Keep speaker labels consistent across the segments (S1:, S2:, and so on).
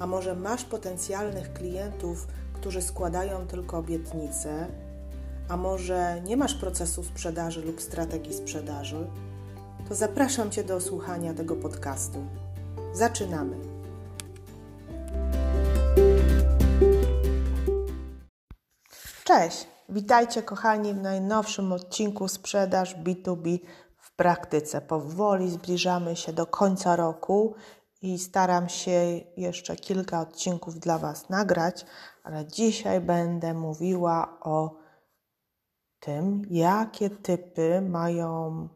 S1: a może masz potencjalnych klientów, którzy składają tylko obietnice, a może nie masz procesu sprzedaży lub strategii sprzedaży, to zapraszam Cię do słuchania tego podcastu. Zaczynamy! Cześć! Witajcie kochani w najnowszym odcinku Sprzedaż B2B w praktyce. Powoli zbliżamy się do końca roku i staram się jeszcze kilka odcinków dla Was nagrać, ale dzisiaj będę mówiła o tym, jakie typy mają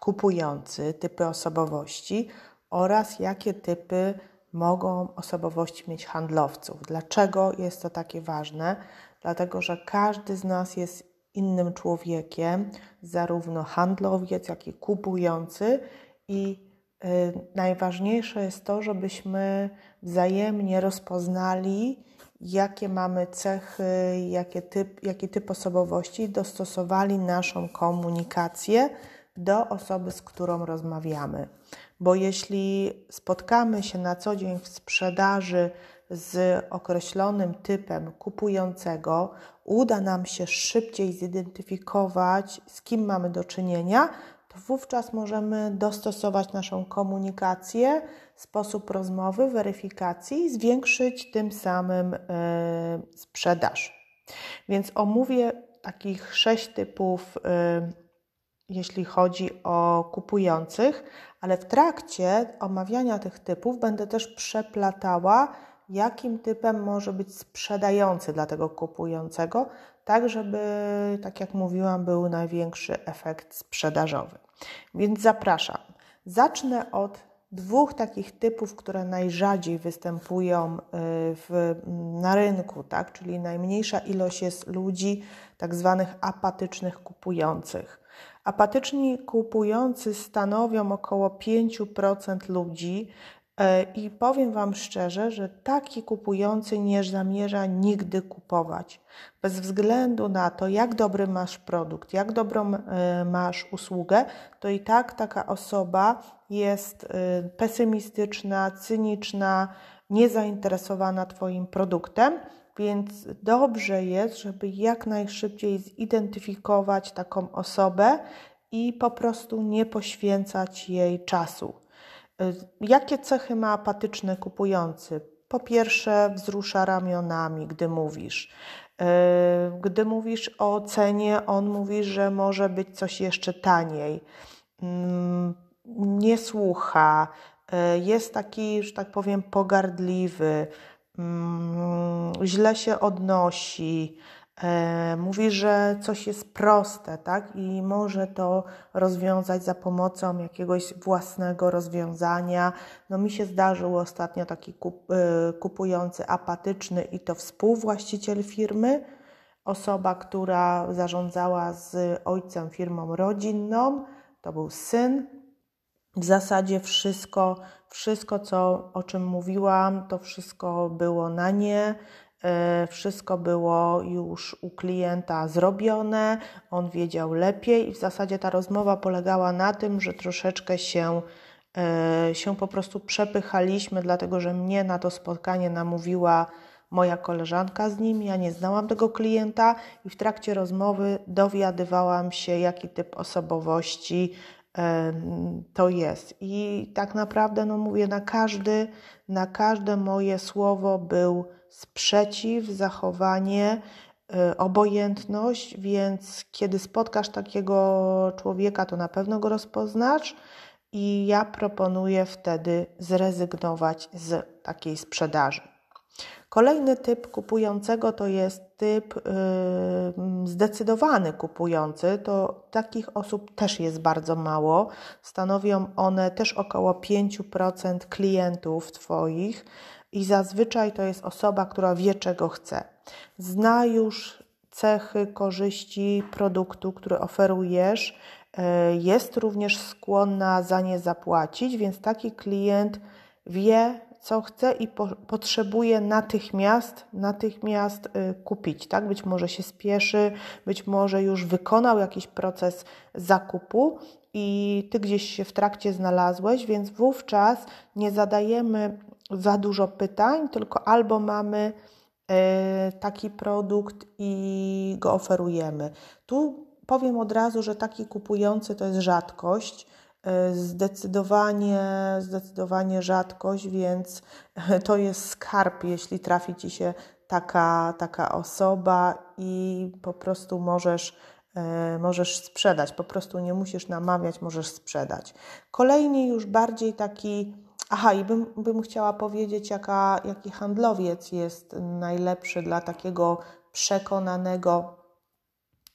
S1: kupujący, typy osobowości oraz jakie typy mogą osobowości mieć handlowców. Dlaczego jest to takie ważne? Dlatego, że każdy z nas jest innym człowiekiem, zarówno handlowiec, jak i kupujący, i najważniejsze jest to, żebyśmy wzajemnie rozpoznali, jakie mamy cechy, jakie typ, jaki typ osobowości, dostosowali naszą komunikację do osoby, z którą rozmawiamy. Bo jeśli spotkamy się na co dzień w sprzedaży z określonym typem kupującego, uda nam się szybciej zidentyfikować, z kim mamy do czynienia, wówczas możemy dostosować naszą komunikację, sposób rozmowy, weryfikacji i zwiększyć tym samym y, sprzedaż. Więc omówię takich sześć typów, y, jeśli chodzi o kupujących, ale w trakcie omawiania tych typów będę też przeplatała, jakim typem może być sprzedający dla tego kupującego, tak żeby, tak jak mówiłam, był największy efekt sprzedażowy. Więc zapraszam. Zacznę od dwóch takich typów, które najrzadziej występują y, w, na rynku, tak? czyli najmniejsza ilość jest ludzi tak zwanych apatycznych kupujących. Apatyczni kupujący stanowią około 5% ludzi, I powiem Wam szczerze, że taki kupujący nie zamierza nigdy kupować. Bez względu na to, jak dobry masz produkt, jak dobrą e, masz usługę, to i tak taka osoba jest e, pesymistyczna, cyniczna, niezainteresowana Twoim produktem. Więc dobrze jest, żeby jak najszybciej zidentyfikować taką osobę i po prostu nie poświęcać jej czasu. Jakie cechy ma apatyczny kupujący? Po pierwsze, wzrusza ramionami, gdy mówisz. E, gdy mówisz o cenie, on mówi, że może być coś jeszcze taniej. Mm, nie słucha, e, jest taki, że tak powiem, pogardliwy, mm, źle się odnosi, mówi, że coś jest proste, tak? I może to rozwiązać za pomocą jakiegoś własnego rozwiązania. No mi się zdarzył ostatnio taki e, kupujący apatyczny i to współwłaściciel firmy, osoba, która zarządzała z ojcem firmą rodzinną, to był syn. W zasadzie wszystko, wszystko co, o czym mówiłam, to wszystko było na nie E, wszystko było już u klienta zrobione, on wiedział lepiej i w zasadzie ta rozmowa polegała na tym, że troszeczkę się, e, się po prostu przepychaliśmy, dlatego że mnie na to spotkanie namówiła moja koleżanka z nim. Ja nie znałam tego klienta i w trakcie rozmowy dowiadywałam się, jaki typ osobowości e, to jest. I tak naprawdę, no mówię, na, każdy, na każde moje słowo był sprzeciw, zachowanie, y, obojętność, więc kiedy spotkasz takiego człowieka, to na pewno go rozpoznasz i ja proponuję wtedy zrezygnować z takiej sprzedaży. Kolejny typ kupującego to jest typ yy, zdecydowany kupujący. To takich osób też jest bardzo mało. Stanowią one też około 5% klientów Twoich i zazwyczaj to jest osoba, która wie, czego chce. Zna już cechy, korzyści produktu, który oferujesz, yy, jest również skłonna za nie zapłacić, więc taki klient wie, co chce i po, potrzebuje natychmiast, natychmiast y, kupić. Tak? Być może się spieszy, być może już wykonał jakiś proces zakupu i ty gdzieś się w trakcie znalazłeś, więc wówczas nie zadajemy za dużo pytań, tylko albo mamy y, taki produkt i go oferujemy. Tu powiem od razu, że taki kupujący to jest rzadkość E, zdecydowanie, zdecydowanie rzadkość, więc to jest skarb, jeśli trafi Ci się taka, taka osoba i po prostu możesz, e, możesz sprzedać. Po prostu nie musisz namawiać, możesz sprzedać. Kolejny już bardziej taki. Aha, i bym, bym chciała powiedzieć, jaka, jaki handlowiec jest najlepszy dla takiego przekonanego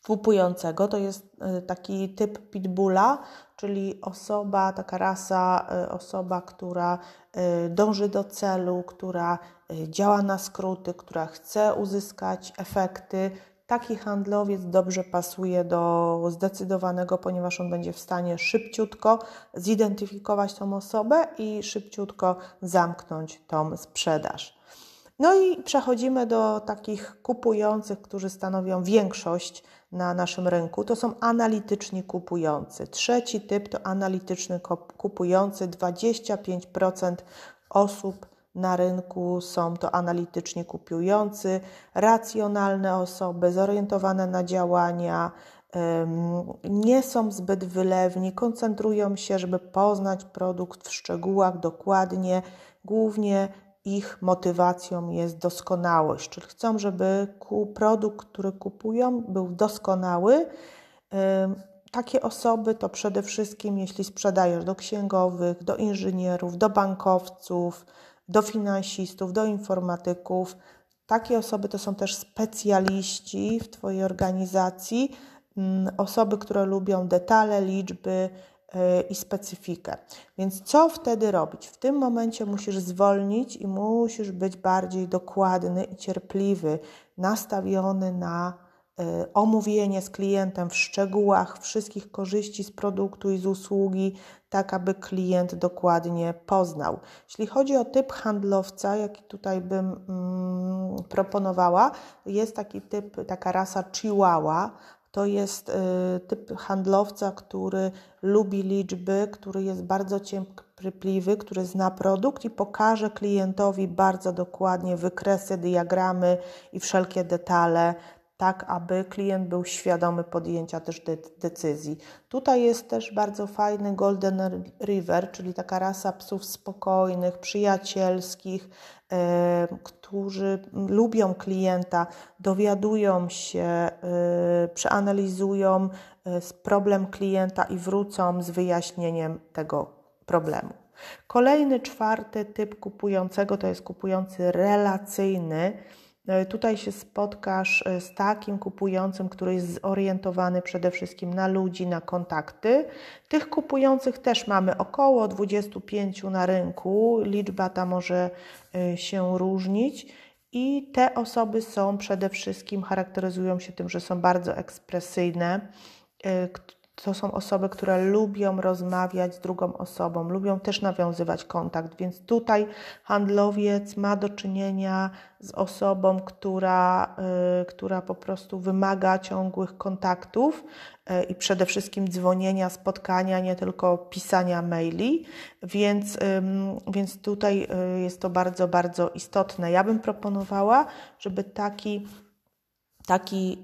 S1: kupującego. To jest e, taki typ pitbulla, czyli osoba, taka rasa, e, osoba, która e, dąży do celu, która działa na skróty, która chce uzyskać efekty. Taki handlowiec dobrze pasuje do zdecydowanego, ponieważ on będzie w stanie szybciutko zidentyfikować tą osobę i szybciutko zamknąć tą sprzedaż. No i przechodzimy do takich kupujących, którzy stanowią większość na naszym rynku. To są analityczni kupujący. Trzeci typ to analityczny kupujący. 25% osób na rynku są to analityczni kupujący, racjonalne osoby, zorientowane na działania, nie są zbyt wylewni, koncentrują się, żeby poznać produkt w szczegółach dokładnie, głównie ich motywacją jest doskonałość, czyli chcą, żeby produkt, który kupują, był doskonały. Takie osoby to przede wszystkim, jeśli sprzedajesz do księgowych, do inżynierów, do bankowców, do finansistów, do informatyków, takie osoby to są też specjaliści w Twojej organizacji, osoby, które lubią detale, liczby, Y, i specyfikę. Więc co wtedy robić? W tym momencie musisz zwolnić i musisz być bardziej dokładny i cierpliwy, nastawiony na omówienie z klientem w szczegółach wszystkich korzyści z produktu i z usługi, tak aby klient dokładnie poznał. Jeśli chodzi o typ handlowca, jaki tutaj bym mm, proponowała, jest taki typ, taka rasa Chihuahua to jest y, typ handlowca, który lubi liczby, który jest bardzo cierpliwy, który zna produkt i pokaże klientowi bardzo dokładnie wykresy, diagramy i wszelkie detale, tak aby klient był świadomy podjęcia też de decyzji. Tutaj jest też bardzo fajny Golden River, czyli taka rasa psów spokojnych, przyjacielskich, e, którzy lubią klienta, dowiadują się, e, przeanalizują e, problem klienta i wrócą z wyjaśnieniem tego problemu. Kolejny, czwarty typ kupującego to jest kupujący relacyjny tutaj się spotkasz e, z takim kupującym, który jest zorientowany przede wszystkim na ludzi, na kontakty. Tych kupujących też mamy około 25 na rynku, liczba ta może e, się różnić. I te osoby są przede wszystkim, charakteryzują się tym, że są bardzo ekspresyjne, to są osoby, które lubią rozmawiać z drugą osobą, lubią też nawiązywać kontakt, więc tutaj handlowiec ma do czynienia z osobą, która, y, która po prostu wymaga ciągłych kontaktów y, i przede wszystkim dzwonienia, spotkania, nie tylko pisania maili, więc, więc tutaj y, jest to bardzo, bardzo istotne. Ja bym proponowała, żeby taki taki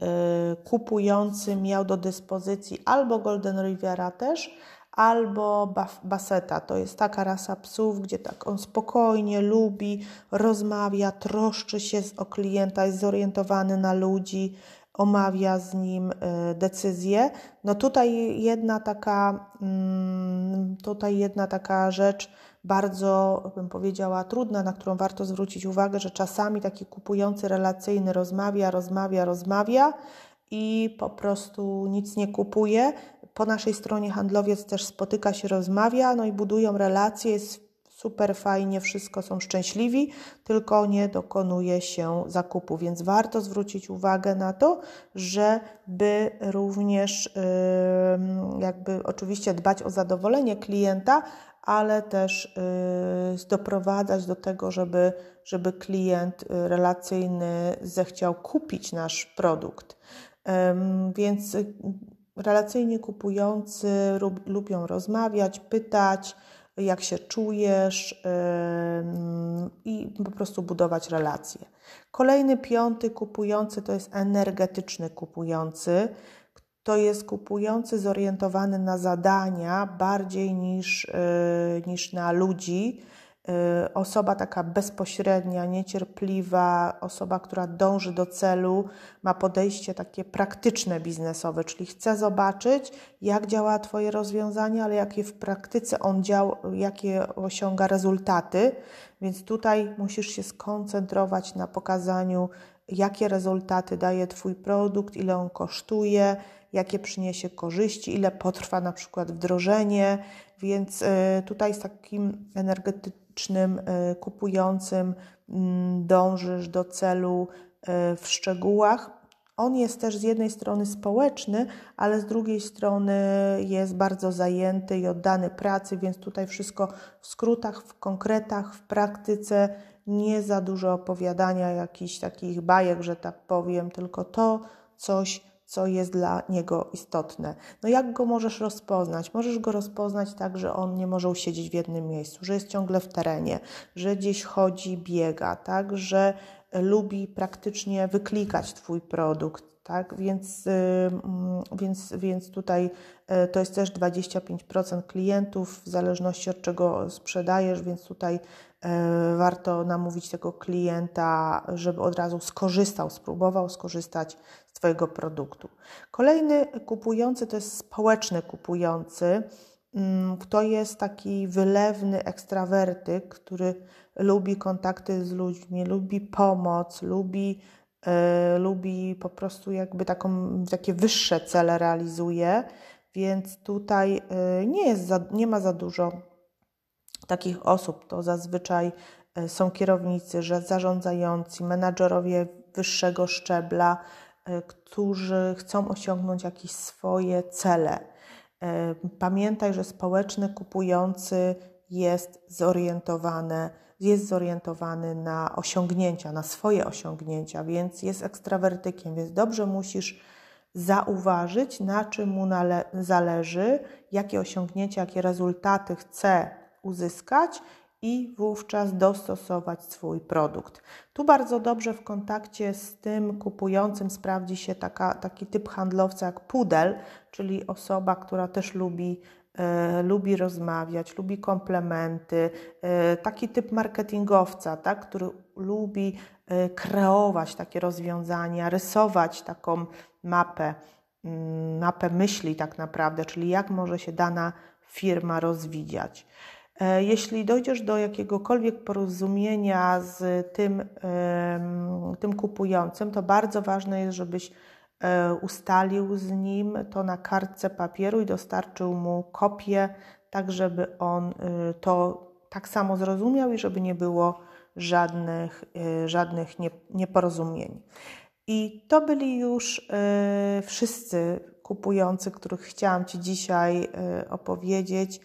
S1: y, kupujący miał do dyspozycji albo Golden Riviera też, albo Baseta. To jest taka rasa psów, gdzie tak on spokojnie lubi, rozmawia, troszczy się o klienta, jest zorientowany na ludzi, omawia z nim y, decyzje. No tutaj jedna taka, mm, tutaj jedna taka rzecz bardzo, bym powiedziała, trudna, na którą warto zwrócić uwagę, że czasami taki kupujący relacyjny rozmawia, rozmawia, rozmawia i po prostu nic nie kupuje. Po naszej stronie handlowiec też spotyka się, rozmawia, no i budują relacje, jest super fajnie, wszystko są szczęśliwi, tylko nie dokonuje się zakupu, więc warto zwrócić uwagę na to, żeby również jakby oczywiście dbać o zadowolenie klienta, ale też y, doprowadzać do tego, żeby, żeby klient y, relacyjny zechciał kupić nasz produkt. Więc relacyjnie kupujący lubią rozmawiać, pytać, jak się czujesz i po prostu budować relacje. Kolejny, piąty kupujący to jest energetyczny kupujący. To jest kupujący zorientowany na zadania bardziej niż, y, niż na ludzi osoba taka bezpośrednia, niecierpliwa, osoba, która dąży do celu, ma podejście takie praktyczne biznesowe, czyli chce zobaczyć, jak działa Twoje rozwiązanie, ale jakie w praktyce on działa, jakie osiąga rezultaty. Więc tutaj musisz się skoncentrować na pokazaniu, jakie rezultaty daje Twój produkt, ile on kosztuje, jakie przyniesie korzyści, ile potrwa na przykład wdrożenie. Więc y, tutaj z takim energetycznym E, kupującym mm, dążysz do celu e, w szczegółach. On jest też z jednej strony społeczny, ale z drugiej strony jest bardzo zajęty i oddany pracy, więc tutaj wszystko w skrótach, w konkretach, w praktyce, nie za dużo opowiadania jakichś takich bajek, że tak powiem, tylko to coś co jest dla niego istotne. No jak go możesz rozpoznać? Możesz go rozpoznać tak, że on nie może usiedzieć w jednym miejscu, że jest ciągle w terenie, że gdzieś chodzi, biega, tak, że lubi praktycznie wyklikać Twój produkt, tak? Więc, więc, więc tutaj e, to jest też 25% klientów, w zależności od czego sprzedajesz, więc tutaj e, warto namówić tego klienta, żeby od razu skorzystał, spróbował skorzystać Twojego produktu. Kolejny kupujący to jest społeczny kupujący. To jest taki wylewny ekstrawertyk, który lubi kontakty z ludźmi, lubi pomoc, lubi y, lubi po prostu jakby taką, takie wyższe cele realizuje, więc tutaj y, nie, jest za, nie ma za dużo takich osób. To zazwyczaj y, są kierownicy, że zarządzający, menadżerowie wyższego szczebla, którzy chcą osiągnąć jakieś swoje cele. Pamiętaj, że społeczny kupujący jest zorientowany jest zorientowany na osiągnięcia, na swoje osiągnięcia, więc jest ekstrawertykiem, więc dobrze musisz zauważyć, na czym mu zależy, jakie osiągnięcia, jakie rezultaty chce uzyskać i wówczas dostosować swój produkt. Tu bardzo dobrze w kontakcie z tym kupującym sprawdzi się taka, taki typ handlowca jak pudel, czyli osoba, która też lubi E, lubi rozmawiać, lubi komplementy, e, taki typ marketingowca, tak, który lubi e, kreować takie rozwiązania, rysować taką mapę, mm, mapę myśli tak naprawdę, czyli jak może się dana firma rozwijać. Jeśli dojdziesz do jakiegokolwiek porozumienia z tym, tym kupującym, to bardzo ważne jest, żebyś E, ustalił z nim to na kartce papieru i dostarczył mu kopię, tak żeby on y, to tak samo zrozumiał i żeby nie było żadnych, y, żadnych nieporozumień. I to byli już y, wszyscy kupujący, których chciałam Ci dzisiaj opowiedzieć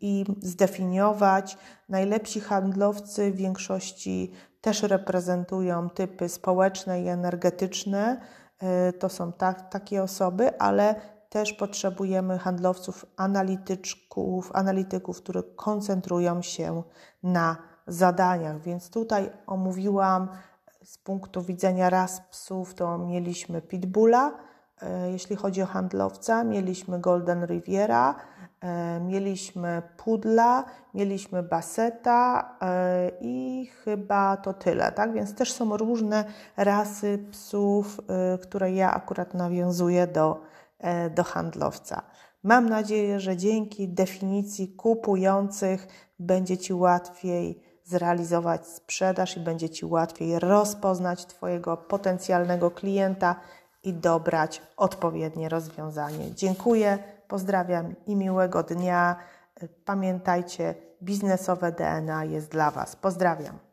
S1: i zdefiniować. Najlepsi handlowcy w większości też reprezentują typy społeczne i energetyczne Y, to są tak, takie osoby, ale też potrzebujemy handlowców, analityczków, analityków, którzy koncentrują się na zadaniach. Więc tutaj omówiłam z punktu widzenia ras psów, to mieliśmy Pitbulla, y, jeśli chodzi o handlowca, mieliśmy Golden Riviera, E, mieliśmy pudla, mieliśmy baseta e, i chyba to tyle, tak? Więc też są różne rasy psów, e, które ja akurat nawiązuję do, do handlowca. Mam nadzieję, że dzięki definicji kupujących będzie Ci łatwiej zrealizować sprzedaż i będzie Ci łatwiej rozpoznać Twojego potencjalnego klienta i dobrać odpowiednie rozwiązanie. Dziękuję, pozdrawiam i miłego dnia. Pamiętajcie, biznesowe DNA jest dla Was. Pozdrawiam.